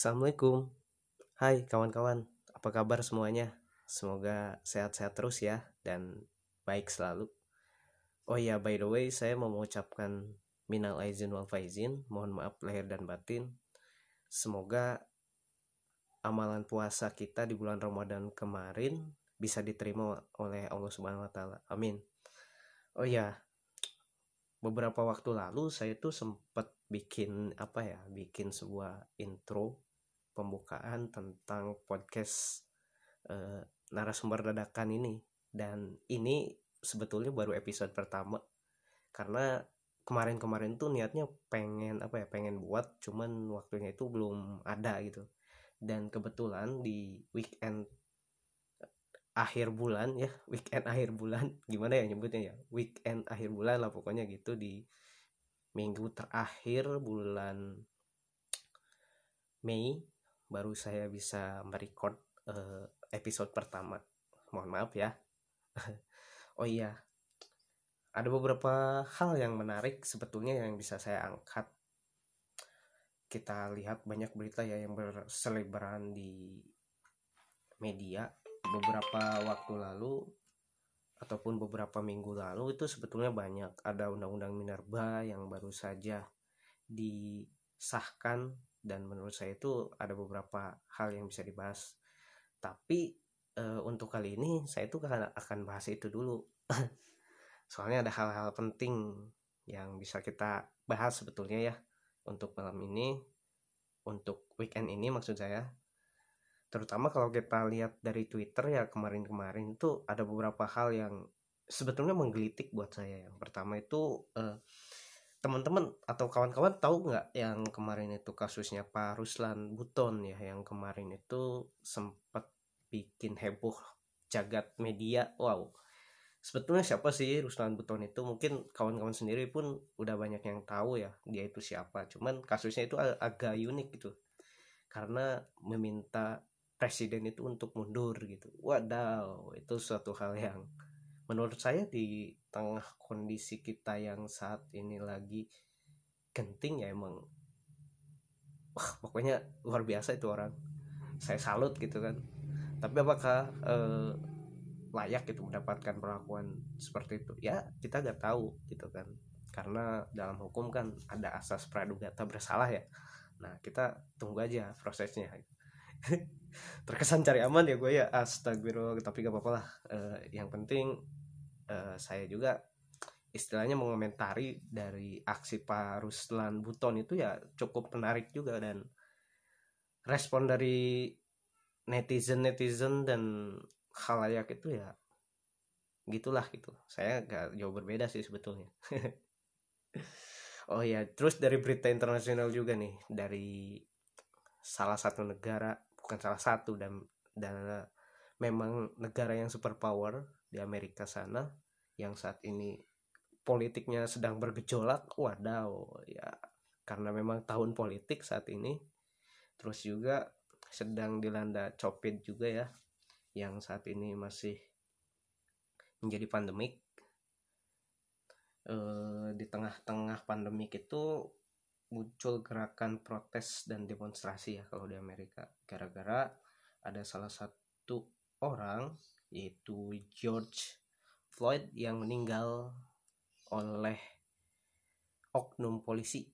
Assalamualaikum. Hai kawan-kawan, apa kabar semuanya? Semoga sehat-sehat terus ya dan baik selalu. Oh iya, by the way, saya mau mengucapkan minal aizin wal faizin, mohon maaf lahir dan batin. Semoga amalan puasa kita di bulan Ramadan kemarin bisa diterima oleh Allah Subhanahu wa taala. Amin. Oh iya, beberapa waktu lalu saya tuh sempat bikin apa ya bikin sebuah intro pembukaan tentang podcast uh, narasumber dadakan ini. Dan ini sebetulnya baru episode pertama. Karena kemarin-kemarin tuh niatnya pengen apa ya pengen buat cuman waktunya itu belum ada gitu. Dan kebetulan di weekend akhir bulan ya weekend akhir bulan gimana ya nyebutnya ya? Weekend akhir bulan lah pokoknya gitu di minggu terakhir bulan Mei baru saya bisa merecord uh, episode pertama. Mohon maaf ya. Oh iya ada beberapa hal yang menarik sebetulnya yang bisa saya angkat. Kita lihat banyak berita ya yang berselebaran di media. Beberapa waktu lalu ataupun beberapa minggu lalu itu sebetulnya banyak. Ada undang-undang minerba yang baru saja disahkan dan menurut saya itu ada beberapa hal yang bisa dibahas. Tapi e, untuk kali ini saya itu akan bahas itu dulu. Soalnya ada hal-hal penting yang bisa kita bahas sebetulnya ya untuk malam ini. Untuk weekend ini maksud saya. Terutama kalau kita lihat dari Twitter ya kemarin-kemarin itu ada beberapa hal yang sebetulnya menggelitik buat saya. Yang pertama itu uh, teman-teman atau kawan-kawan tahu nggak yang kemarin itu kasusnya Pak Ruslan Buton ya yang kemarin itu sempat bikin heboh jagat media? Wow. Sebetulnya siapa sih Ruslan Buton itu? Mungkin kawan-kawan sendiri pun udah banyak yang tahu ya dia itu siapa. Cuman kasusnya itu ag agak unik gitu. Karena meminta presiden itu untuk mundur gitu. Wadaw itu suatu hal yang menurut saya di tengah kondisi kita yang saat ini lagi genting ya emang. Wah pokoknya luar biasa itu orang. Saya salut gitu kan. Tapi apakah eh, layak itu mendapatkan perlakuan seperti itu? Ya kita gak tahu gitu kan. Karena dalam hukum kan ada asas praduga bersalah ya. Nah kita tunggu aja prosesnya. Terkesan cari aman ya gue ya. Astagfirullah tapi gak apa-apa lah. Uh, yang penting uh, saya juga istilahnya mengomentari dari aksi Pak Ruslan Buton itu ya cukup menarik juga dan respon dari netizen netizen dan khalayak itu ya gitulah gitu. Saya gak jauh berbeda sih sebetulnya. Oh ya terus dari berita internasional juga nih dari salah satu negara bukan salah satu dan dan memang negara yang super power di Amerika sana yang saat ini politiknya sedang bergejolak wadaw ya. Karena memang tahun politik saat ini terus juga sedang dilanda copet juga ya yang saat ini masih menjadi pandemik. E, di tengah-tengah pandemik itu muncul gerakan protes dan demonstrasi ya kalau di Amerika. Gara-gara ada salah satu orang yaitu George Floyd yang meninggal oleh oknum polisi.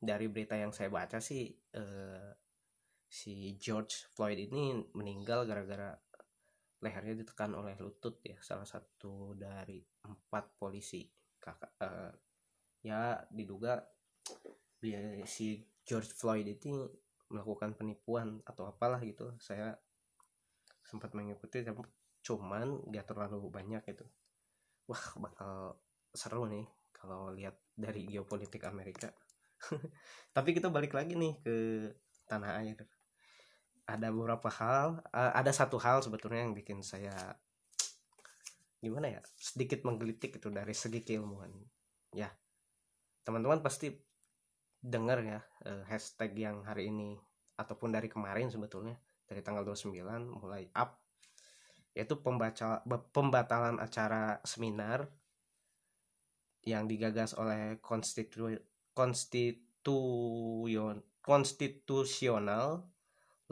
Dari berita yang saya baca sih eh, si George Floyd ini meninggal gara-gara lehernya ditekan oleh lutut ya salah satu dari empat polisi. Kakak eh, ya diduga si George Floyd itu melakukan penipuan atau apalah gitu. Saya sempat mengikuti cuman gak terlalu banyak itu wah bakal seru nih kalau lihat dari geopolitik Amerika. Tapi kita balik lagi nih ke tanah air. Ada beberapa hal ada satu hal sebetulnya yang bikin saya gimana ya sedikit menggelitik itu dari segi keilmuan. Ya teman-teman pasti dengar ya uh, hashtag yang hari ini ataupun dari kemarin sebetulnya dari tanggal 29 mulai up yaitu pembaca pembatalan acara seminar yang digagas oleh konstitu konstituyon Constitutional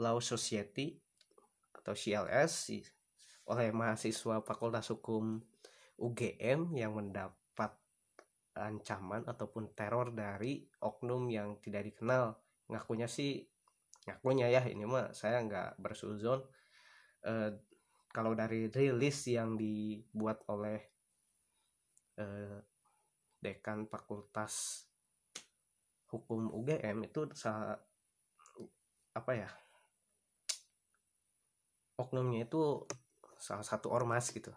Law Society atau CLS oleh mahasiswa Fakultas Hukum UGM yang mendapat ancaman ataupun teror dari oknum yang tidak dikenal. Ngakunya sih ngakunya ya ini mah saya nggak bersuzon. Eh, kalau dari rilis yang dibuat oleh eh, dekan fakultas hukum UGM itu salah apa ya oknumnya itu salah satu ormas gitu.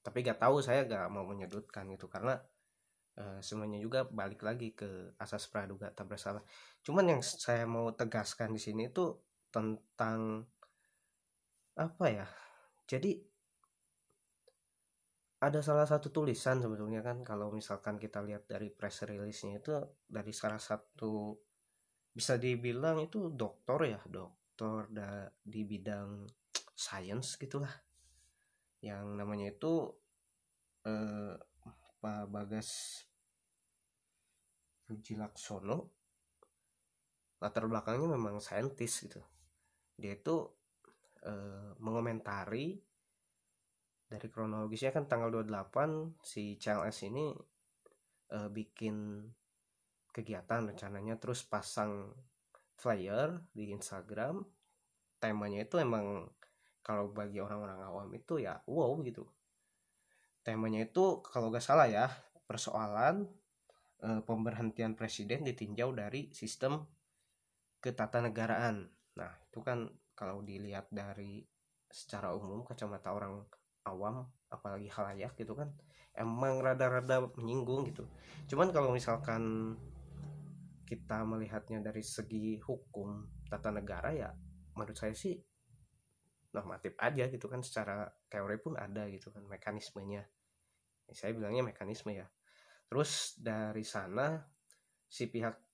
Tapi gak tahu saya gak mau menyudutkan gitu karena e, semuanya juga balik lagi ke asas praduga tak bersalah. Cuman yang saya mau tegaskan di sini itu tentang apa ya jadi ada salah satu tulisan sebetulnya kan kalau misalkan kita lihat dari press release-nya itu dari salah satu bisa dibilang itu doktor ya doktor di bidang science gitulah. Yang namanya itu eh, Pak Bagas Laksono latar belakangnya memang saintis gitu. Dia itu eh, mengomentari dari kronologisnya kan tanggal 28 si CLS ini eh, bikin kegiatan rencananya terus pasang flyer di Instagram. Temanya itu emang kalau bagi orang-orang awam itu ya wow gitu. Temanya itu kalau gak salah ya persoalan e, pemberhentian presiden ditinjau dari sistem ketatanegaraan. Nah itu kan kalau dilihat dari secara umum kacamata orang awam apalagi halayak gitu kan emang rada-rada menyinggung gitu. Cuman kalau misalkan kita melihatnya dari segi hukum tata negara ya menurut saya sih normatif aja gitu kan secara teori pun ada gitu kan mekanismenya. Ya, saya bilangnya mekanisme ya. Terus dari sana si pihak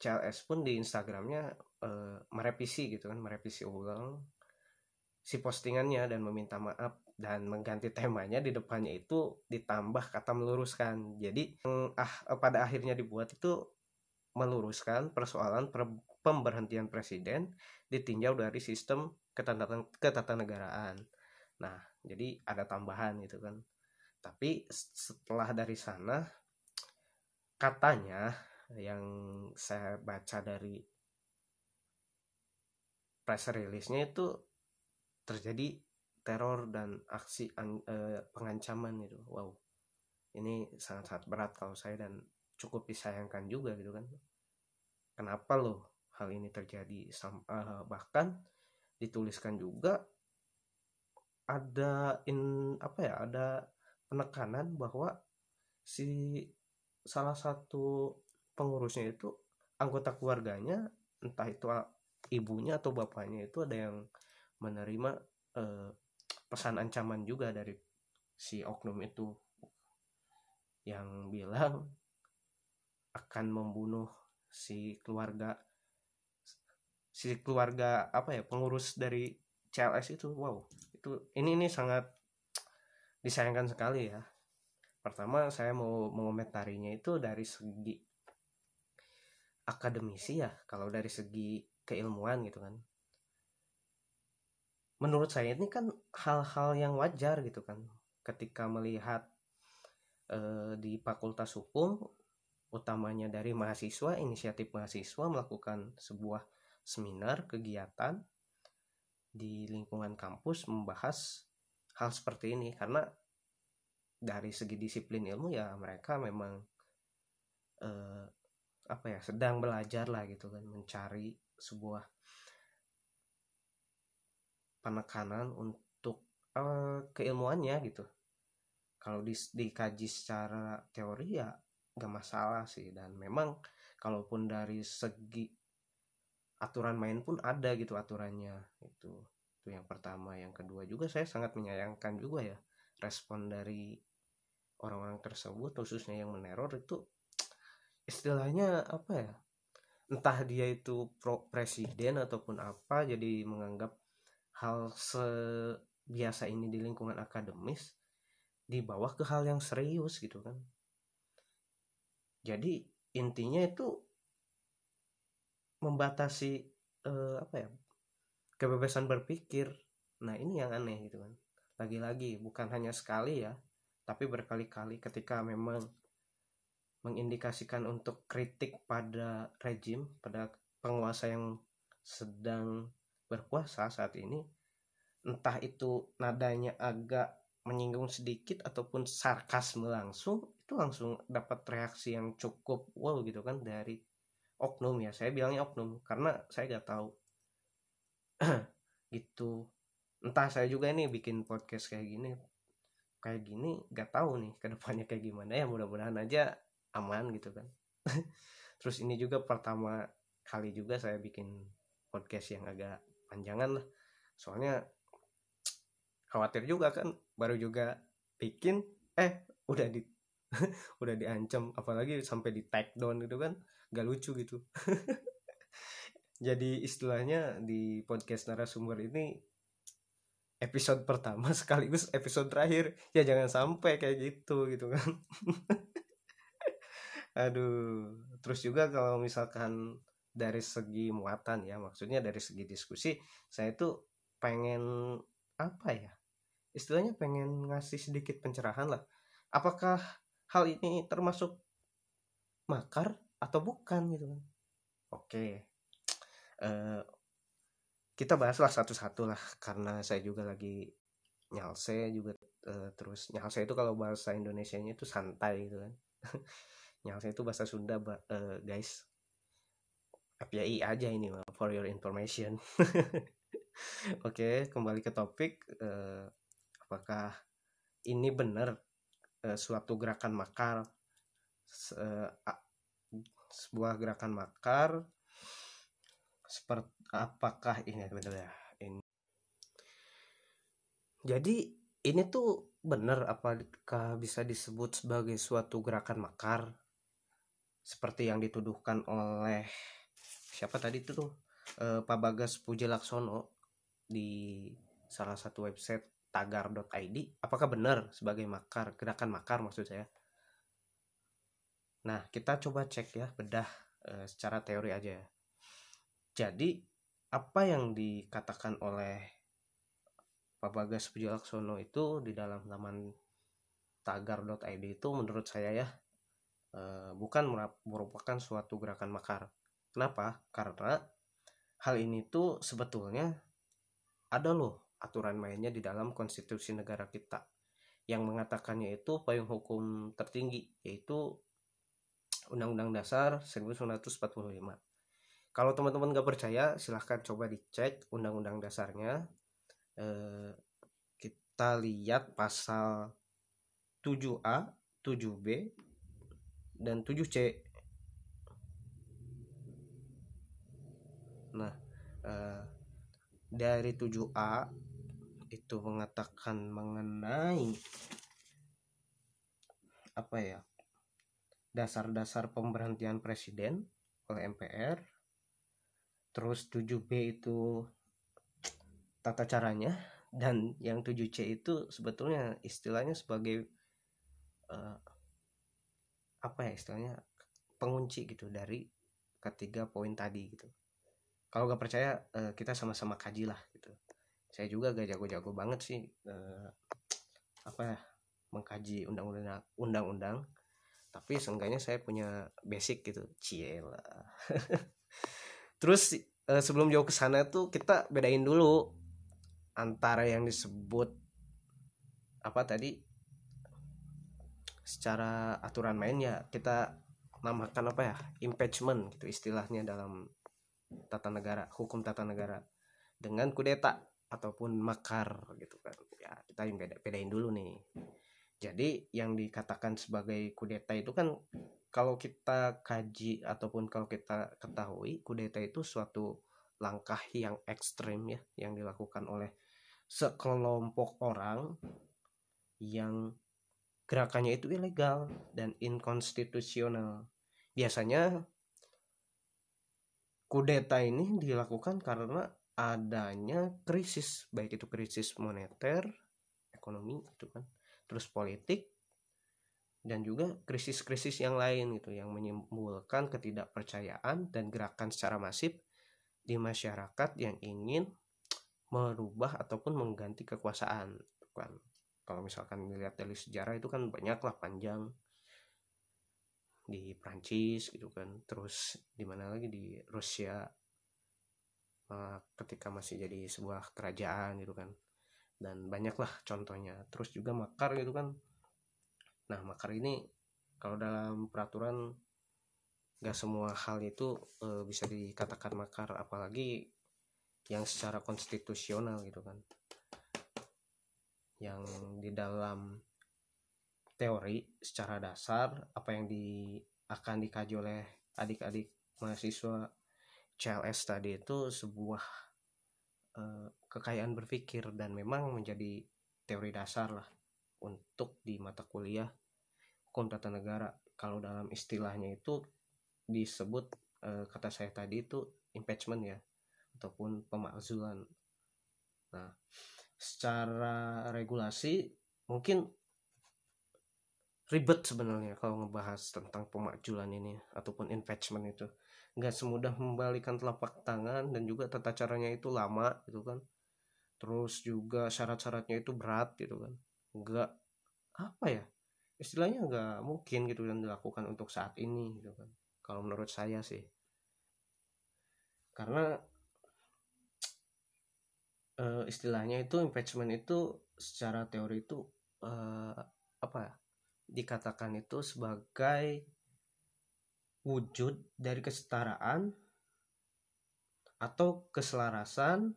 CLS pun di Instagramnya e, merevisi gitu kan merevisi ulang si postingannya dan meminta maaf dan mengganti temanya di depannya itu ditambah kata meluruskan jadi ah pada akhirnya dibuat itu meluruskan persoalan pemberhentian presiden ditinjau dari sistem ketatanegaraan. Nah, jadi ada tambahan gitu kan. Tapi setelah dari sana katanya yang saya baca dari press release-nya itu terjadi teror dan aksi eh, pengancaman gitu. Wow. Ini sangat-sangat berat kalau saya dan cukup disayangkan juga gitu kan. Kenapa loh hal ini terjadi? Uh, bahkan dituliskan juga ada in apa ya ada penekanan bahwa si salah satu pengurusnya itu anggota keluarganya entah itu ibunya atau bapaknya itu ada yang menerima eh, pesan ancaman juga dari si oknum itu. Yang bilang akan membunuh si keluarga si keluarga apa ya pengurus dari CLS itu. Wow itu ini ini sangat disayangkan sekali ya. Pertama saya mau mengomentarinya itu dari segi akademisi ya kalau dari segi keilmuan gitu kan. Menurut saya ini kan hal-hal yang wajar gitu kan. Ketika melihat eh, di fakultas hukum utamanya dari mahasiswa inisiatif mahasiswa melakukan sebuah seminar kegiatan di lingkungan kampus membahas hal seperti ini. Karena dari segi disiplin ilmu ya mereka memang eh, apa ya sedang belajar lah gitu kan mencari sebuah penekanan untuk eh, keilmuannya gitu. Kalau di, dikaji secara teori ya gak masalah sih dan memang kalaupun dari segi aturan main pun ada gitu aturannya itu itu yang pertama yang kedua juga saya sangat menyayangkan juga ya respon dari orang-orang tersebut khususnya yang meneror itu istilahnya apa ya entah dia itu pro presiden ataupun apa jadi menganggap hal sebiasa ini di lingkungan akademis dibawa ke hal yang serius gitu kan. Jadi intinya itu membatasi uh, apa ya kebebasan berpikir. Nah ini yang aneh gitu kan. Lagi-lagi bukan hanya sekali ya tapi berkali-kali ketika memang mengindikasikan untuk kritik pada rejim pada penguasa yang sedang berkuasa saat ini entah itu nadanya agak menyinggung sedikit ataupun sarkasme langsung itu langsung dapat reaksi yang cukup wow gitu kan dari oknum ya. Saya bilangnya oknum karena saya nggak tahu. Gitu. Entah saya juga ini bikin podcast kayak gini kayak gini gak tahu nih ke depannya kayak gimana ya. Mudah-mudahan aja aman gitu kan. Terus ini juga pertama kali juga saya bikin podcast yang agak panjangan lah. Soalnya khawatir juga kan baru juga bikin eh udah di udah diancam apalagi sampai di take down gitu kan gak lucu gitu. Jadi istilahnya di podcast narasumber ini episode pertama sekaligus episode terakhir. Ya jangan sampai kayak gitu gitu kan aduh terus juga kalau misalkan dari segi muatan ya maksudnya dari segi diskusi saya tuh pengen apa ya istilahnya pengen ngasih sedikit pencerahan lah. Apakah hal ini termasuk makar atau bukan gitu kan? Oke uh, kita bahaslah satu-satu lah karena saya juga lagi nyalse juga uh, terus nyalse itu kalau bahasa Indonesia nya itu santai gitu kan nyalse itu bahasa Sunda uh, guys FYI aja ini for your information. Oke okay, kembali ke topik uh, apakah ini benar uh, suatu gerakan makar? Uh, sebuah gerakan makar seperti apakah ini benar ya? Ini. Jadi ini tuh benar apakah bisa disebut sebagai suatu gerakan makar seperti yang dituduhkan oleh siapa tadi itu tuh eh, Pak Bagas Puji Laksono di salah satu website tagar.id apakah benar sebagai makar gerakan makar maksud saya Nah, kita coba cek ya, bedah e, secara teori aja. Jadi, apa yang dikatakan oleh Pak Bagas Pujalaksono itu di dalam laman tagar.id itu menurut saya ya e, bukan merupakan suatu gerakan makar. Kenapa? Karena hal ini tuh sebetulnya ada loh aturan mainnya di dalam konstitusi negara kita yang mengatakannya itu payung hukum tertinggi yaitu Undang-Undang Dasar 1945. Kalau teman-teman gak percaya, silahkan coba dicek Undang-Undang Dasarnya. Eh, kita lihat pasal 7A, 7B, dan 7C. Nah, eh, dari 7A itu mengatakan mengenai apa ya dasar-dasar pemberhentian presiden oleh MPR terus 7B itu tata caranya dan yang 7C itu sebetulnya istilahnya sebagai uh, apa ya istilahnya pengunci gitu dari ketiga poin tadi gitu. Kalau gak percaya uh, kita sama-sama kaji lah gitu. Saya juga gak jago-jago banget sih uh, apa ya mengkaji undang-undang undang-undang. Tapi seenggaknya saya punya basic gitu ciela terus eh, sebelum jauh ke sana tuh kita bedain dulu antara yang disebut apa tadi secara aturan main ya kita namakan apa ya impeachment gitu istilahnya dalam tata negara hukum tata negara dengan kudeta ataupun makar gitu kan. Ya kita beda bedain dulu nih. Jadi yang dikatakan sebagai kudeta itu kan kalau kita kaji ataupun kalau kita ketahui kudeta itu suatu langkah yang ekstrim ya yang dilakukan oleh sekelompok orang yang gerakannya itu ilegal dan inkonstitusional. Biasanya kudeta ini dilakukan karena adanya krisis, baik itu krisis moneter, ekonomi gitu kan terus politik dan juga krisis-krisis yang lain gitu yang menimbulkan ketidakpercayaan dan gerakan secara masif di masyarakat yang ingin merubah ataupun mengganti kekuasaan kan kalau misalkan melihat dari sejarah itu kan banyaklah panjang. Di Prancis gitu kan. Terus di mana lagi? Di Rusia. Eh, ketika masih jadi sebuah kerajaan gitu kan. Dan banyaklah contohnya. Terus juga makar gitu kan. Nah makar ini kalau dalam peraturan gak semua hal itu e, bisa dikatakan makar. Apalagi yang secara konstitusional gitu kan yang di dalam teori secara dasar apa yang di akan dikaji oleh adik-adik mahasiswa CLS tadi itu sebuah Eh, kekayaan berpikir dan memang menjadi teori dasar lah untuk di mata kuliah hukum tata negara kalau dalam istilahnya itu disebut uh, kata saya tadi itu impeachment ya ataupun pemakzulan. Nah secara regulasi mungkin ribet sebenarnya kalau ngebahas tentang pemakzulan ini ataupun impeachment itu. Nggak semudah membalikan telapak tangan dan juga tata caranya itu lama gitu kan. Terus juga syarat-syaratnya itu berat gitu kan. Nggak apa ya istilahnya nggak mungkin gitu dan dilakukan untuk saat ini gitu kan. Kalau menurut saya sih. Karena uh, istilahnya itu impeachment itu secara teori itu uh, apa ya, dikatakan itu sebagai wujud dari kesetaraan atau keselarasan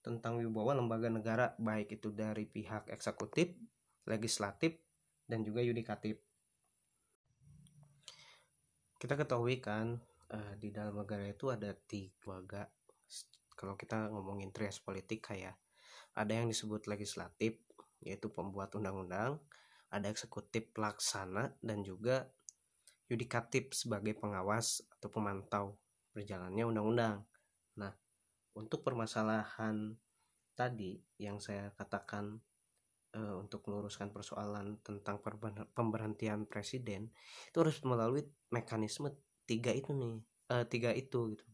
tentang wibawa lembaga negara baik itu dari pihak eksekutif, legislatif, dan juga yudikatif. Kita ketahui kan uh, di dalam negara itu ada tiga lembaga. Kalau kita ngomongin trias politik kayak ada yang disebut legislatif yaitu pembuat undang-undang, ada eksekutif pelaksana dan juga yudikatif sebagai pengawas atau pemantau berjalannya undang-undang. Nah, untuk permasalahan tadi yang saya katakan e, untuk meluruskan persoalan tentang pemberhentian presiden itu harus melalui mekanisme tiga itu nih, e, tiga itu gitu.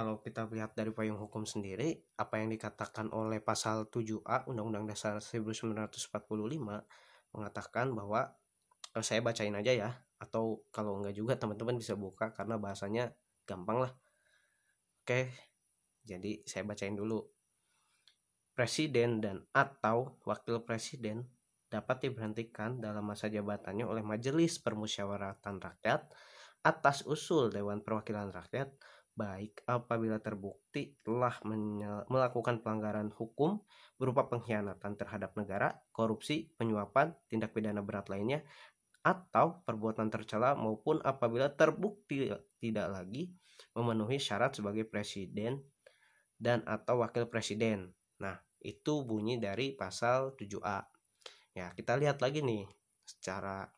Kalau kita lihat dari payung hukum sendiri, apa yang dikatakan oleh pasal 7A Undang-Undang Dasar 1945 mengatakan bahwa uh, saya bacain aja ya atau kalau enggak juga teman-teman bisa buka karena bahasanya gampang lah. Oke jadi saya bacain dulu. Presiden dan atau wakil presiden dapat diberhentikan dalam masa jabatannya oleh majelis permusyawaratan rakyat atas usul Dewan Perwakilan Rakyat baik apabila terbukti telah melakukan pelanggaran hukum berupa pengkhianatan terhadap negara, korupsi, penyuapan, tindak pidana berat lainnya, atau perbuatan tercela maupun apabila terbukti tidak lagi memenuhi syarat sebagai presiden dan atau wakil presiden. Nah, itu bunyi dari pasal 7A. Ya, kita lihat lagi nih secara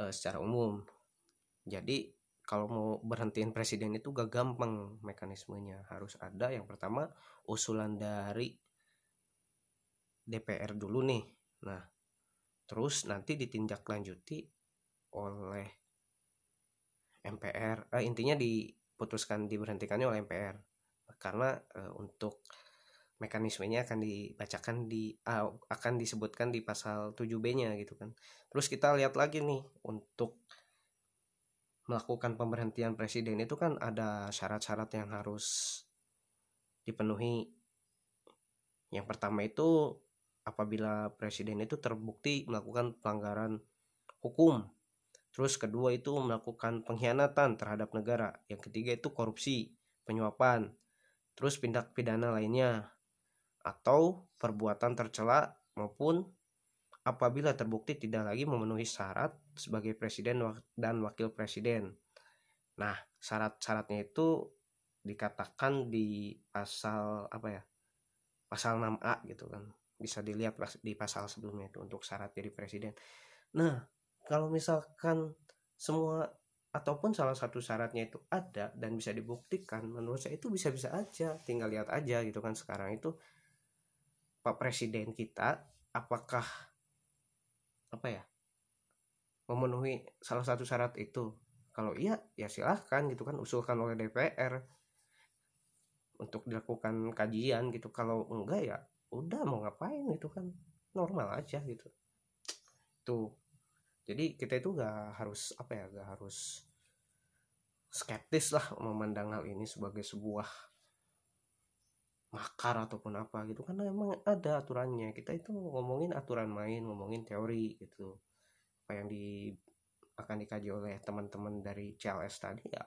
uh, secara umum. Jadi, kalau mau berhentiin presiden itu gak gampang mekanismenya. Harus ada yang pertama usulan dari DPR dulu nih. Nah, terus nanti ditindaklanjuti oleh MPR eh, intinya diputuskan diberhentikannya oleh MPR karena eh, untuk mekanismenya akan dibacakan di uh, akan disebutkan di pasal 7B-nya gitu kan. Terus kita lihat lagi nih untuk melakukan pemberhentian presiden itu kan ada syarat-syarat yang harus dipenuhi. Yang pertama itu apabila presiden itu terbukti melakukan pelanggaran hukum. Terus kedua itu melakukan pengkhianatan terhadap negara. Yang ketiga itu korupsi, penyuapan. Terus tindak pidana lainnya atau perbuatan tercela maupun apabila terbukti tidak lagi memenuhi syarat sebagai presiden dan wakil presiden. Nah, syarat-syaratnya itu dikatakan di pasal apa ya? Pasal 6A gitu kan bisa dilihat di pasal sebelumnya itu untuk syarat jadi presiden. Nah, kalau misalkan semua ataupun salah satu syaratnya itu ada dan bisa dibuktikan, menurut saya itu bisa-bisa aja, tinggal lihat aja gitu kan sekarang itu Pak Presiden kita apakah apa ya memenuhi salah satu syarat itu. Kalau iya ya silahkan gitu kan usulkan oleh DPR untuk dilakukan kajian gitu. Kalau enggak ya udah mau ngapain itu kan normal aja gitu. Tuh jadi kita itu gak harus apa ya gak harus skeptis lah memandang hal ini sebagai sebuah makar ataupun apa gitu karena emang ada aturannya. Kita itu ngomongin aturan main ngomongin teori gitu. Apa yang di akan dikaji oleh teman-teman dari CLS tadi ya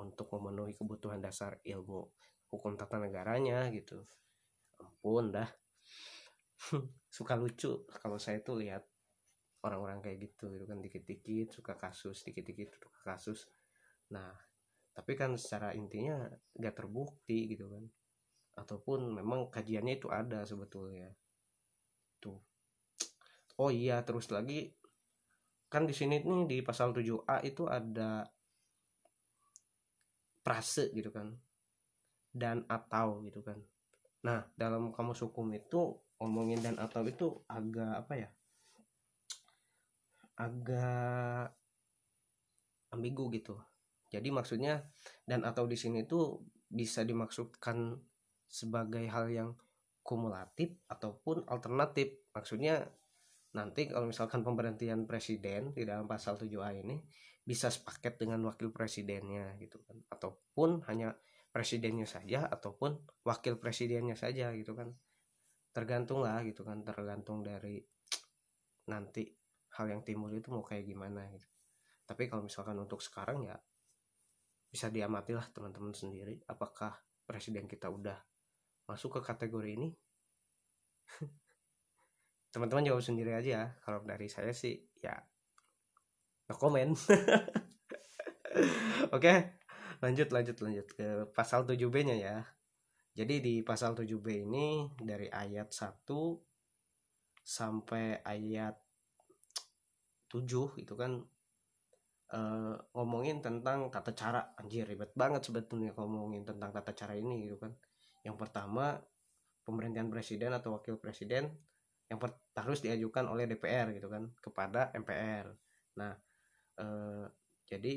untuk memenuhi kebutuhan dasar ilmu hukum tata negaranya gitu. Ampun dah. Suka lucu kalau saya tuh lihat orang-orang kayak gitu gitu kan dikit-dikit suka kasus dikit-dikit suka kasus. Nah tapi kan secara intinya gak terbukti gitu kan ataupun memang kajiannya itu ada sebetulnya. Tuh. Oh iya terus lagi. Kan di sini nih di pasal 7A itu ada prase gitu kan. Dan atau gitu kan. Nah dalam kamus hukum itu ngomongin dan atau itu agak apa ya? Agak ambigu gitu. Jadi maksudnya dan atau di sini tuh bisa dimaksudkan sebagai hal yang kumulatif ataupun alternatif. Maksudnya nanti kalau misalkan pemberhentian presiden di dalam pasal 7A ini bisa sepaket dengan wakil presidennya gitu kan. Ataupun hanya presidennya saja ataupun wakil presidennya saja gitu kan. Tergantung lah gitu kan tergantung dari nanti hal yang timbul itu mau kayak gimana gitu. Tapi kalau misalkan untuk sekarang ya bisa diamati lah teman-teman sendiri apakah presiden kita udah masuk ke kategori ini? Teman-teman jawab sendiri aja ya. Kalau dari saya sih ya no comment oke lanjut lanjut lanjut ke pasal 7b nya ya. Jadi di pasal 7b ini dari ayat 1 sampai ayat 7 itu kan uh, ngomongin tentang tata cara. Anjir ribet banget sebetulnya ngomongin tentang tata cara ini gitu kan yang pertama pemerintahan presiden atau wakil presiden yang harus diajukan oleh DPR gitu kan kepada MPR. Nah, eh, jadi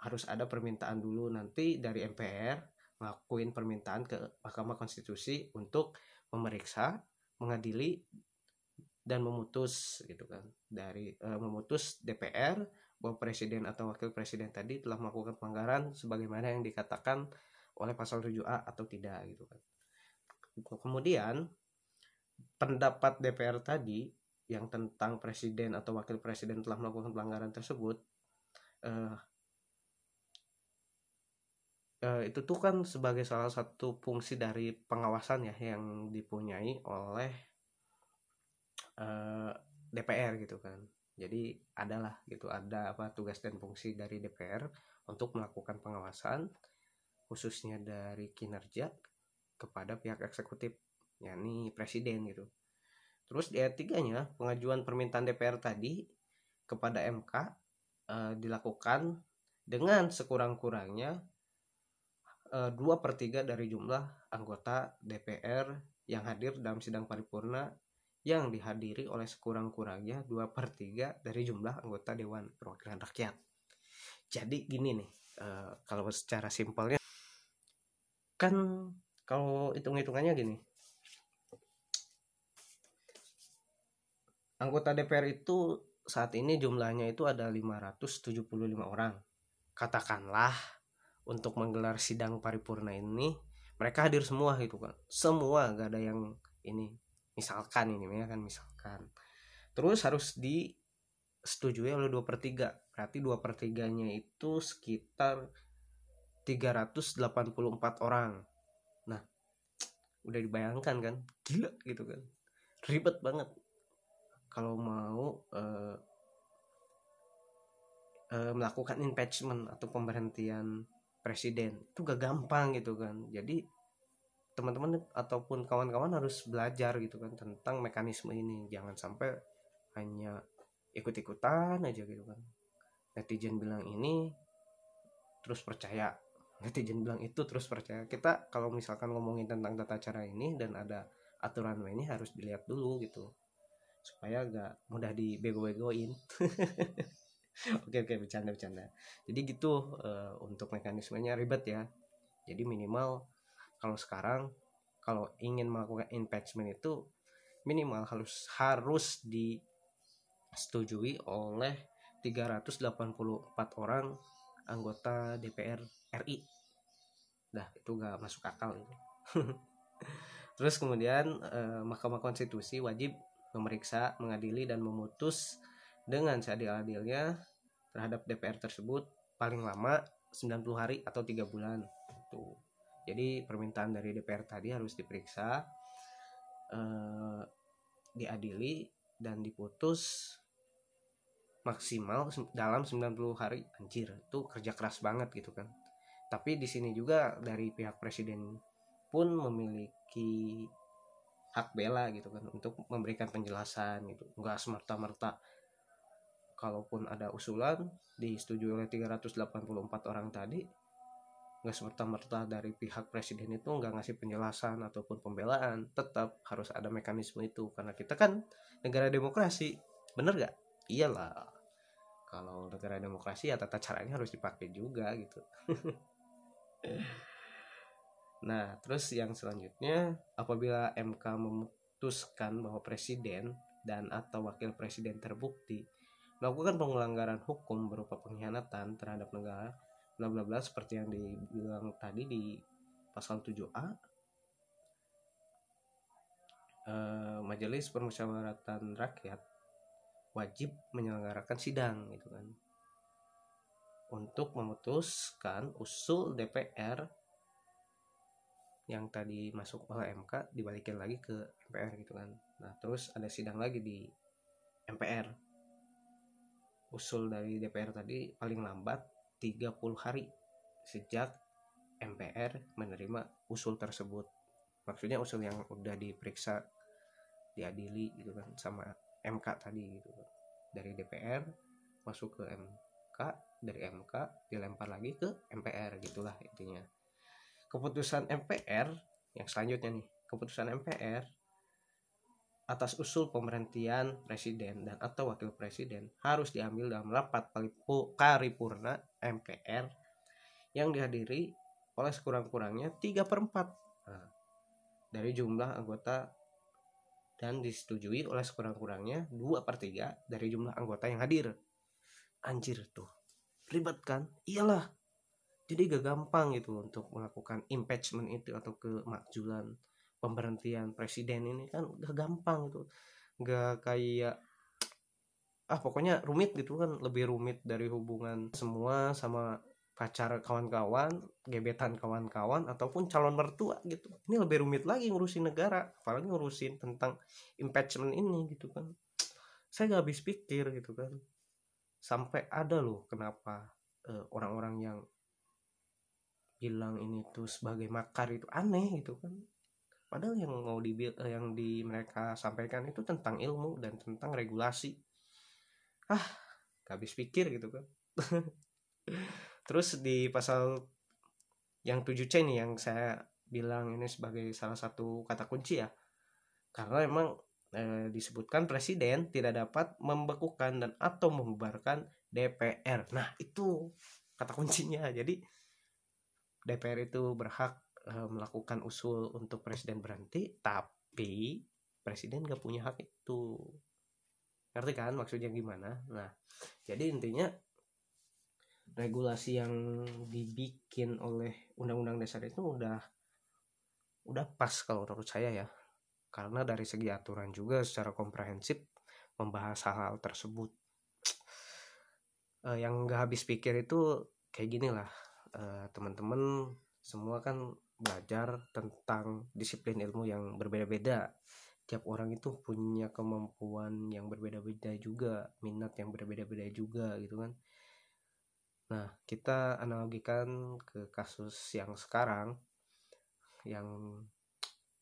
harus ada permintaan dulu nanti dari MPR ngelakuin permintaan ke Mahkamah Konstitusi untuk memeriksa, mengadili dan memutus gitu kan. Dari eh, memutus DPR bahwa presiden atau wakil presiden tadi telah melakukan pelanggaran sebagaimana yang dikatakan oleh pasal 7A atau tidak gitu kan. Kemudian pendapat DPR tadi yang tentang presiden atau wakil presiden telah melakukan pelanggaran tersebut uh, uh, itu tuh kan sebagai salah satu fungsi dari pengawasan ya yang dipunyai oleh eh, DPR gitu kan jadi adalah gitu ada apa tugas dan fungsi dari DPR untuk melakukan pengawasan khususnya dari kinerja kepada pihak eksekutif yakni presiden gitu terus di ayat tiganya pengajuan permintaan DPR tadi kepada MK eh, dilakukan dengan sekurang-kurangnya eh, dua per tiga dari jumlah anggota DPR yang hadir dalam sidang paripurna yang dihadiri oleh sekurang-kurangnya dua per tiga dari jumlah anggota Dewan Perwakilan Rakyat. Jadi gini nih, eh, kalau secara simpelnya kan kalau hitung-hitungannya gini. Anggota DPR itu saat ini jumlahnya itu ada 575 orang. Katakanlah untuk menggelar sidang paripurna ini mereka hadir semua gitu kan semua gak ada yang ini. Misalkan ini ya kan misalkan. Terus harus disetujui oleh dua per 3 berarti dua per tiganya itu sekitar 384 orang. Nah udah dibayangkan kan? Gila gitu kan. Ribet banget. Kalau mau uh, uh, melakukan impeachment atau pemberhentian presiden itu gak gampang gitu kan. Jadi teman-teman ataupun kawan-kawan harus belajar gitu kan tentang mekanisme ini. Jangan sampai hanya ikut-ikutan aja gitu kan. Netizen bilang ini terus percaya netizen bilang itu terus percaya. Kita kalau misalkan ngomongin tentang tata cara ini dan ada aturan ini harus dilihat dulu gitu. Supaya gak mudah dibego-begoin. Oke oke bercanda bercanda. Jadi gitu uh, untuk mekanismenya ribet ya. Jadi minimal kalau sekarang kalau ingin melakukan impeachment itu minimal harus harus disetujui oleh 384 orang anggota DPR RI. Nah, itu gak masuk akal itu. Terus kemudian eh, Mahkamah Konstitusi wajib memeriksa, mengadili dan memutus dengan seadil-adilnya terhadap DPR tersebut paling lama 90 hari atau tiga bulan. Tuh jadi permintaan dari DPR tadi harus diperiksa eh, diadili dan diputus maksimal dalam 90 hari anjir itu kerja keras banget gitu kan tapi di sini juga dari pihak presiden pun memiliki hak bela gitu kan untuk memberikan penjelasan gitu. Nggak semerta-merta. Kalaupun ada usulan disetujui oleh 384 orang tadi nggak semerta-merta dari pihak presiden itu nggak ngasih penjelasan ataupun pembelaan tetap harus ada mekanisme itu. Karena kita kan negara demokrasi bener gak iyalah. Kalau negara demokrasi ya tata caranya harus dipakai juga gitu nah terus yang selanjutnya apabila MK memutuskan bahwa presiden dan atau wakil presiden terbukti melakukan pelanggaran hukum berupa pengkhianatan terhadap negara bla bla bla seperti yang dibilang tadi di pasal 7A eh, Majelis Permusyawaratan Rakyat wajib menyelenggarakan sidang gitu kan untuk memutuskan usul DPR yang tadi masuk oleh MK dibalikin lagi ke MPR gitu kan. Nah terus ada sidang lagi di MPR usul dari DPR tadi paling lambat 30 hari sejak MPR menerima usul tersebut. Maksudnya usul yang udah diperiksa diadili gitu kan sama MK tadi gitu kan. dari DPR masuk ke MK dari MK dilempar lagi ke MPR gitulah intinya. Keputusan MPR yang selanjutnya nih keputusan MPR atas usul pemberhentian presiden dan atau wakil presiden harus diambil dalam rapat paripurna MPR yang dihadiri oleh sekurang-kurangnya 3 per 4 nah, dari jumlah anggota dan disetujui oleh sekurang-kurangnya 2 per 3 dari jumlah anggota yang hadir anjir tuh. Ribet kan? Iyalah. Jadi gak gampang gitu untuk melakukan impeachment itu atau kemakjulan pemberhentian presiden ini kan udah gampang gitu. Nggak kayak ah pokoknya rumit gitu kan. Lebih rumit dari hubungan semua sama pacar kawan-kawan gebetan kawan-kawan ataupun calon mertua gitu. Ini lebih rumit lagi ngurusin negara apalagi ngurusin tentang impeachment ini gitu kan. Saya nggak habis pikir gitu kan sampai ada loh kenapa uh, orang-orang yang bilang ini tuh sebagai makar itu aneh gitu kan. Padahal yang mau di eh, yang di mereka sampaikan itu tentang ilmu dan tentang regulasi. Ah gak habis pikir gitu kan. Terus di pasal yang 7C nih yang saya bilang ini sebagai salah satu kata kunci ya. Karena emang e, disebutkan presiden tidak dapat membekukan dan atau membubarkan DPR nah itu kata kuncinya. Jadi DPR itu berhak uh, melakukan usul untuk presiden berhenti tapi presiden gak punya hak itu. Ngerti kan maksudnya gimana? Nah jadi intinya regulasi yang dibikin oleh undang-undang dasar itu udah udah pas kalau menurut saya ya karena dari segi aturan juga secara komprehensif membahas hal-hal tersebut. Uh, yang gak habis pikir itu kayak gini lah. Uh, teman-teman semua kan belajar tentang disiplin ilmu yang berbeda-beda. Tiap orang itu punya kemampuan yang berbeda-beda juga minat yang berbeda-beda juga gitu kan. Nah kita analogikan ke kasus yang sekarang yang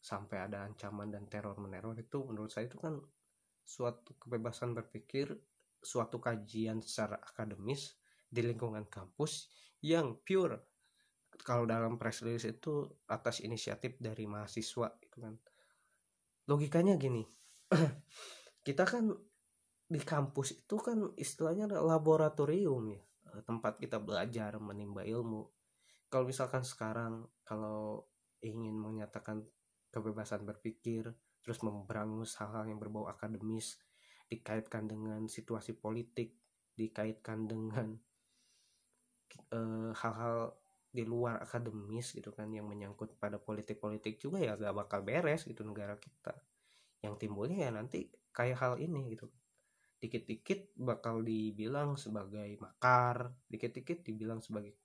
sampai ada ancaman dan teror meneror itu menurut saya itu kan suatu kebebasan berpikir suatu kajian secara akademis di lingkungan kampus yang pure. Kalau dalam press release itu atas inisiatif dari mahasiswa itu kan. Logikanya gini kita kan di kampus itu kan istilahnya laboratorium ya tempat kita belajar menimba ilmu. Kalau misalkan sekarang kalau ingin menyatakan kebebasan berpikir terus memberangus hal-hal yang berbau akademis dikaitkan dengan situasi politik dikaitkan dengan eh, hal-hal di luar akademis gitu kan yang menyangkut pada politik-politik juga ya gak bakal beres gitu negara kita. Yang timbulnya ya nanti kayak hal ini gitu. Dikit-dikit bakal dibilang sebagai makar dikit-dikit dibilang sebagai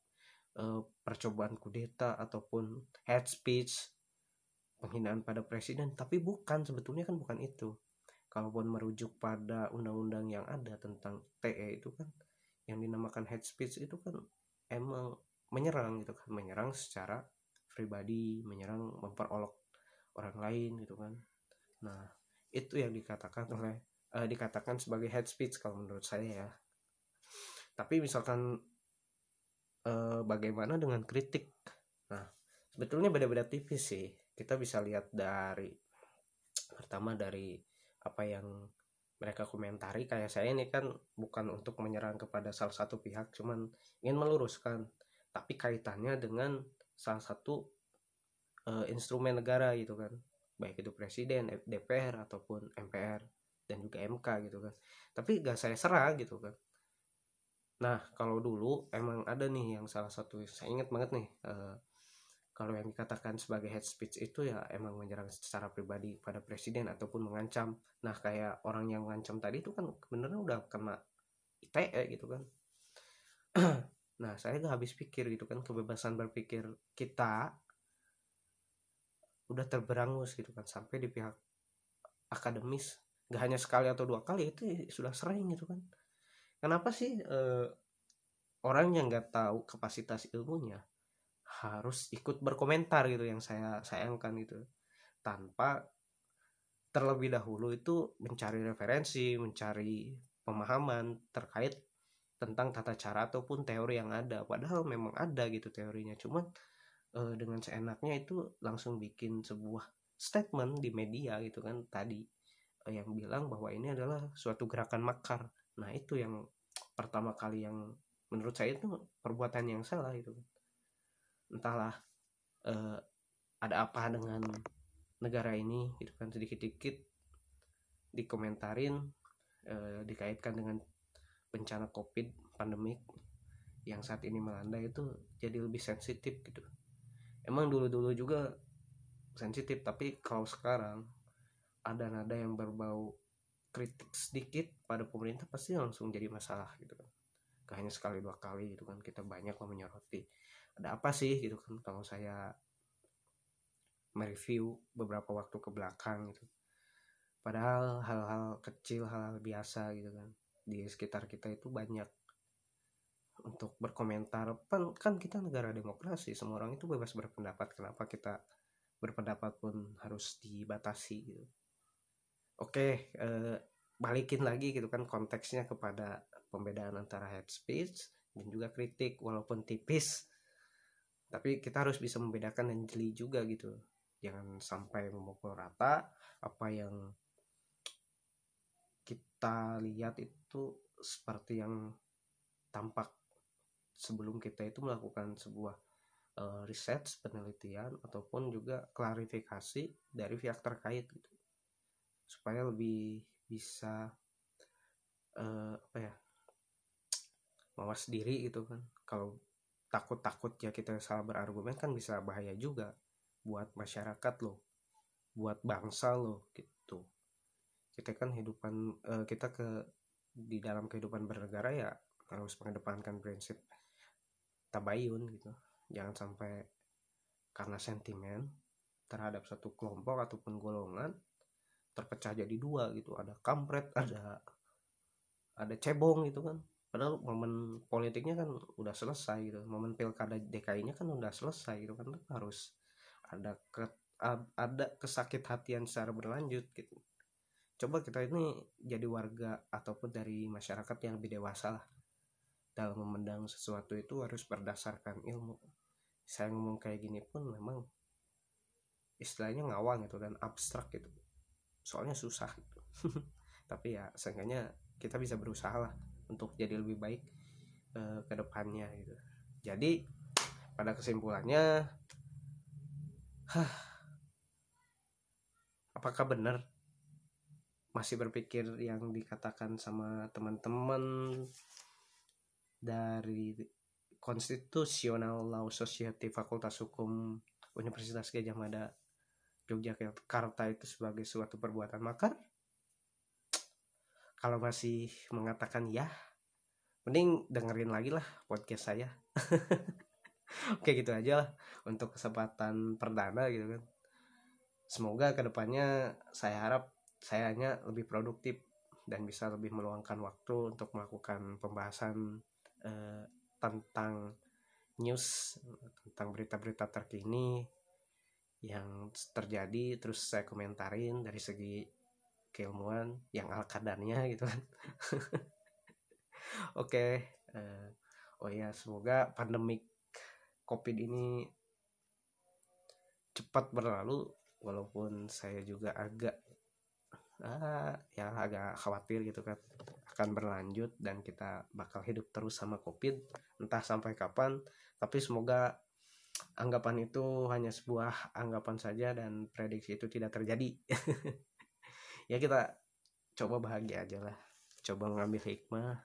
uh, percobaan kudeta ataupun hate speech penghinaan pada presiden. Tapi bukan sebetulnya kan bukan itu. Kalaupun merujuk pada undang-undang yang ada tentang TE itu kan yang dinamakan hate speech itu kan emang menyerang gitu kan. Menyerang secara pribadi menyerang memperolok orang lain gitu kan. Nah itu yang dikatakan oleh uh, dikatakan sebagai head speech kalau menurut saya ya. Tapi misalkan uh, bagaimana dengan kritik? Nah sebetulnya beda-beda tipis sih kita bisa lihat dari pertama dari apa yang mereka komentari. Kayak saya ini kan bukan untuk menyerang kepada salah satu pihak cuman ingin meluruskan. Tapi kaitannya dengan salah satu uh, instrumen negara gitu kan. Baik itu presiden DPR ataupun MPR dan juga MK gitu kan. Tapi gak saya serang gitu kan. Nah kalau dulu emang ada nih yang salah satu saya ingat banget nih uh, kalau yang dikatakan sebagai head speech itu ya emang menyerang secara pribadi pada presiden ataupun mengancam. Nah kayak orang yang mengancam tadi itu kan sebenarnya udah kena ITE gitu kan. Nah, saya gak habis pikir gitu kan kebebasan berpikir kita udah terberangus gitu kan sampai di pihak akademis. Gak hanya sekali atau dua kali itu sudah sering gitu kan. Kenapa sih eh, orang yang nggak tahu kapasitas ilmunya harus ikut berkomentar gitu yang saya sayangkan gitu. Tanpa terlebih dahulu itu mencari referensi mencari pemahaman terkait tentang tata cara ataupun teori yang ada. Padahal memang ada gitu teorinya. Cuman e, dengan seenaknya itu langsung bikin sebuah statement di media gitu kan tadi e, yang bilang bahwa ini adalah suatu gerakan makar. Nah itu yang pertama kali yang menurut saya itu perbuatan yang salah itu entahlah e, ada apa dengan negara ini gitu kan sedikit-sedikit dikomentarin e, dikaitkan dengan bencana covid pandemik yang saat ini melanda itu jadi lebih sensitif gitu. Emang dulu-dulu juga sensitif tapi kalau sekarang ada nada yang berbau kritik sedikit pada pemerintah pasti langsung jadi masalah gitu kan. Gak hanya sekali dua kali gitu kan kita banyak lah menyoroti ada apa sih gitu kan kalau saya mereview beberapa waktu ke belakang gitu. Padahal hal-hal kecil hal-hal biasa gitu kan di sekitar kita itu banyak untuk berkomentar. Kan kan kita negara demokrasi semua orang itu bebas berpendapat kenapa kita berpendapat pun harus dibatasi gitu. Oke eh, balikin lagi gitu kan konteksnya kepada pembedaan antara head speech dan juga kritik walaupun tipis tapi kita harus bisa membedakan dan jeli juga gitu. Jangan sampai memukul rata apa yang kita lihat itu seperti yang tampak sebelum kita itu melakukan sebuah uh, riset penelitian ataupun juga klarifikasi dari pihak terkait gitu. Supaya lebih bisa uh, apa ya mawas diri gitu kan. Kalau takut-takut ya kita salah berargumen kan bisa bahaya juga buat masyarakat loh buat bangsa loh gitu. Kita kan hidupan uh, kita ke di dalam kehidupan bernegara ya harus mengedepankan prinsip tabayun gitu. Jangan sampai karena sentimen terhadap satu kelompok ataupun golongan terpecah jadi dua gitu. Ada kampret ada ada cebong gitu kan padahal momen politiknya kan udah selesai gitu. Momen pilkada DKI-nya kan udah selesai gitu kan. Harus ada ke, ada kesakit hatian secara berlanjut gitu. Coba kita ini jadi warga ataupun dari masyarakat yang lebih dewasa lah. Dalam memandang sesuatu itu harus berdasarkan ilmu. Saya ngomong kayak gini pun memang istilahnya ngawang gitu dan abstrak gitu. Soalnya susah gitu. Tapi ya seenggaknya kita bisa berusaha lah untuk jadi lebih baik uh, ke depannya gitu. Jadi pada kesimpulannya hah, apakah benar masih berpikir yang dikatakan sama teman-teman dari Constitutional Law Society Fakultas Hukum Universitas Gajah Mada Yogyakarta itu sebagai suatu perbuatan makar kalau masih mengatakan ya mending dengerin lagi lah podcast saya. Oke gitu aja lah untuk kesempatan perdana gitu kan. Semoga ke depannya saya harap saya hanya lebih produktif dan bisa lebih meluangkan waktu untuk melakukan pembahasan eh, tentang news tentang berita-berita terkini yang terjadi terus saya komentarin dari segi keilmuan yang al kadarnya gitu kan oke okay. uh, oh ya semoga pandemik covid ini cepat berlalu walaupun saya juga agak ah, ya agak khawatir gitu kan akan berlanjut dan kita bakal hidup terus sama covid entah sampai kapan tapi semoga anggapan itu hanya sebuah anggapan saja dan prediksi itu tidak terjadi ya kita coba bahagia aja lah. Coba mengambil hikmah.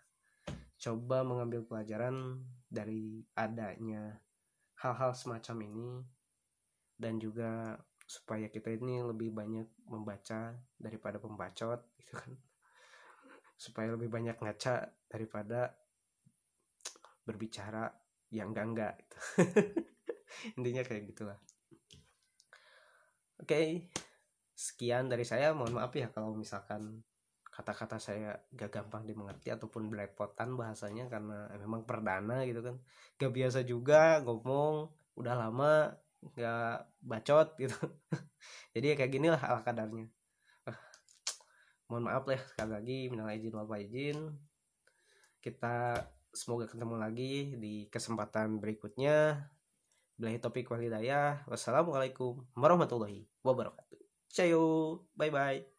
Coba mengambil pelajaran dari adanya hal-hal semacam ini. Dan juga supaya kita ini lebih banyak membaca daripada pembacot gitu kan. Supaya lebih banyak ngaca daripada berbicara yang enggak enggak gitu. intinya kayak gitulah. Oke. okay. Sekian dari saya. Mohon maaf ya kalau misalkan kata-kata saya gak gampang dimengerti ataupun belepotan bahasanya karena memang perdana gitu kan. Gak biasa juga ngomong udah lama gak bacot gitu. Jadi ya kayak gini lah ala kadarnya. Ah, mohon maaf lah sekali lagi minal izin wal izin. Kita semoga ketemu lagi di kesempatan berikutnya. Bilahi topik walidayah. Wassalamualaikum warahmatullahi wabarakatuh. Cayo, bye bye.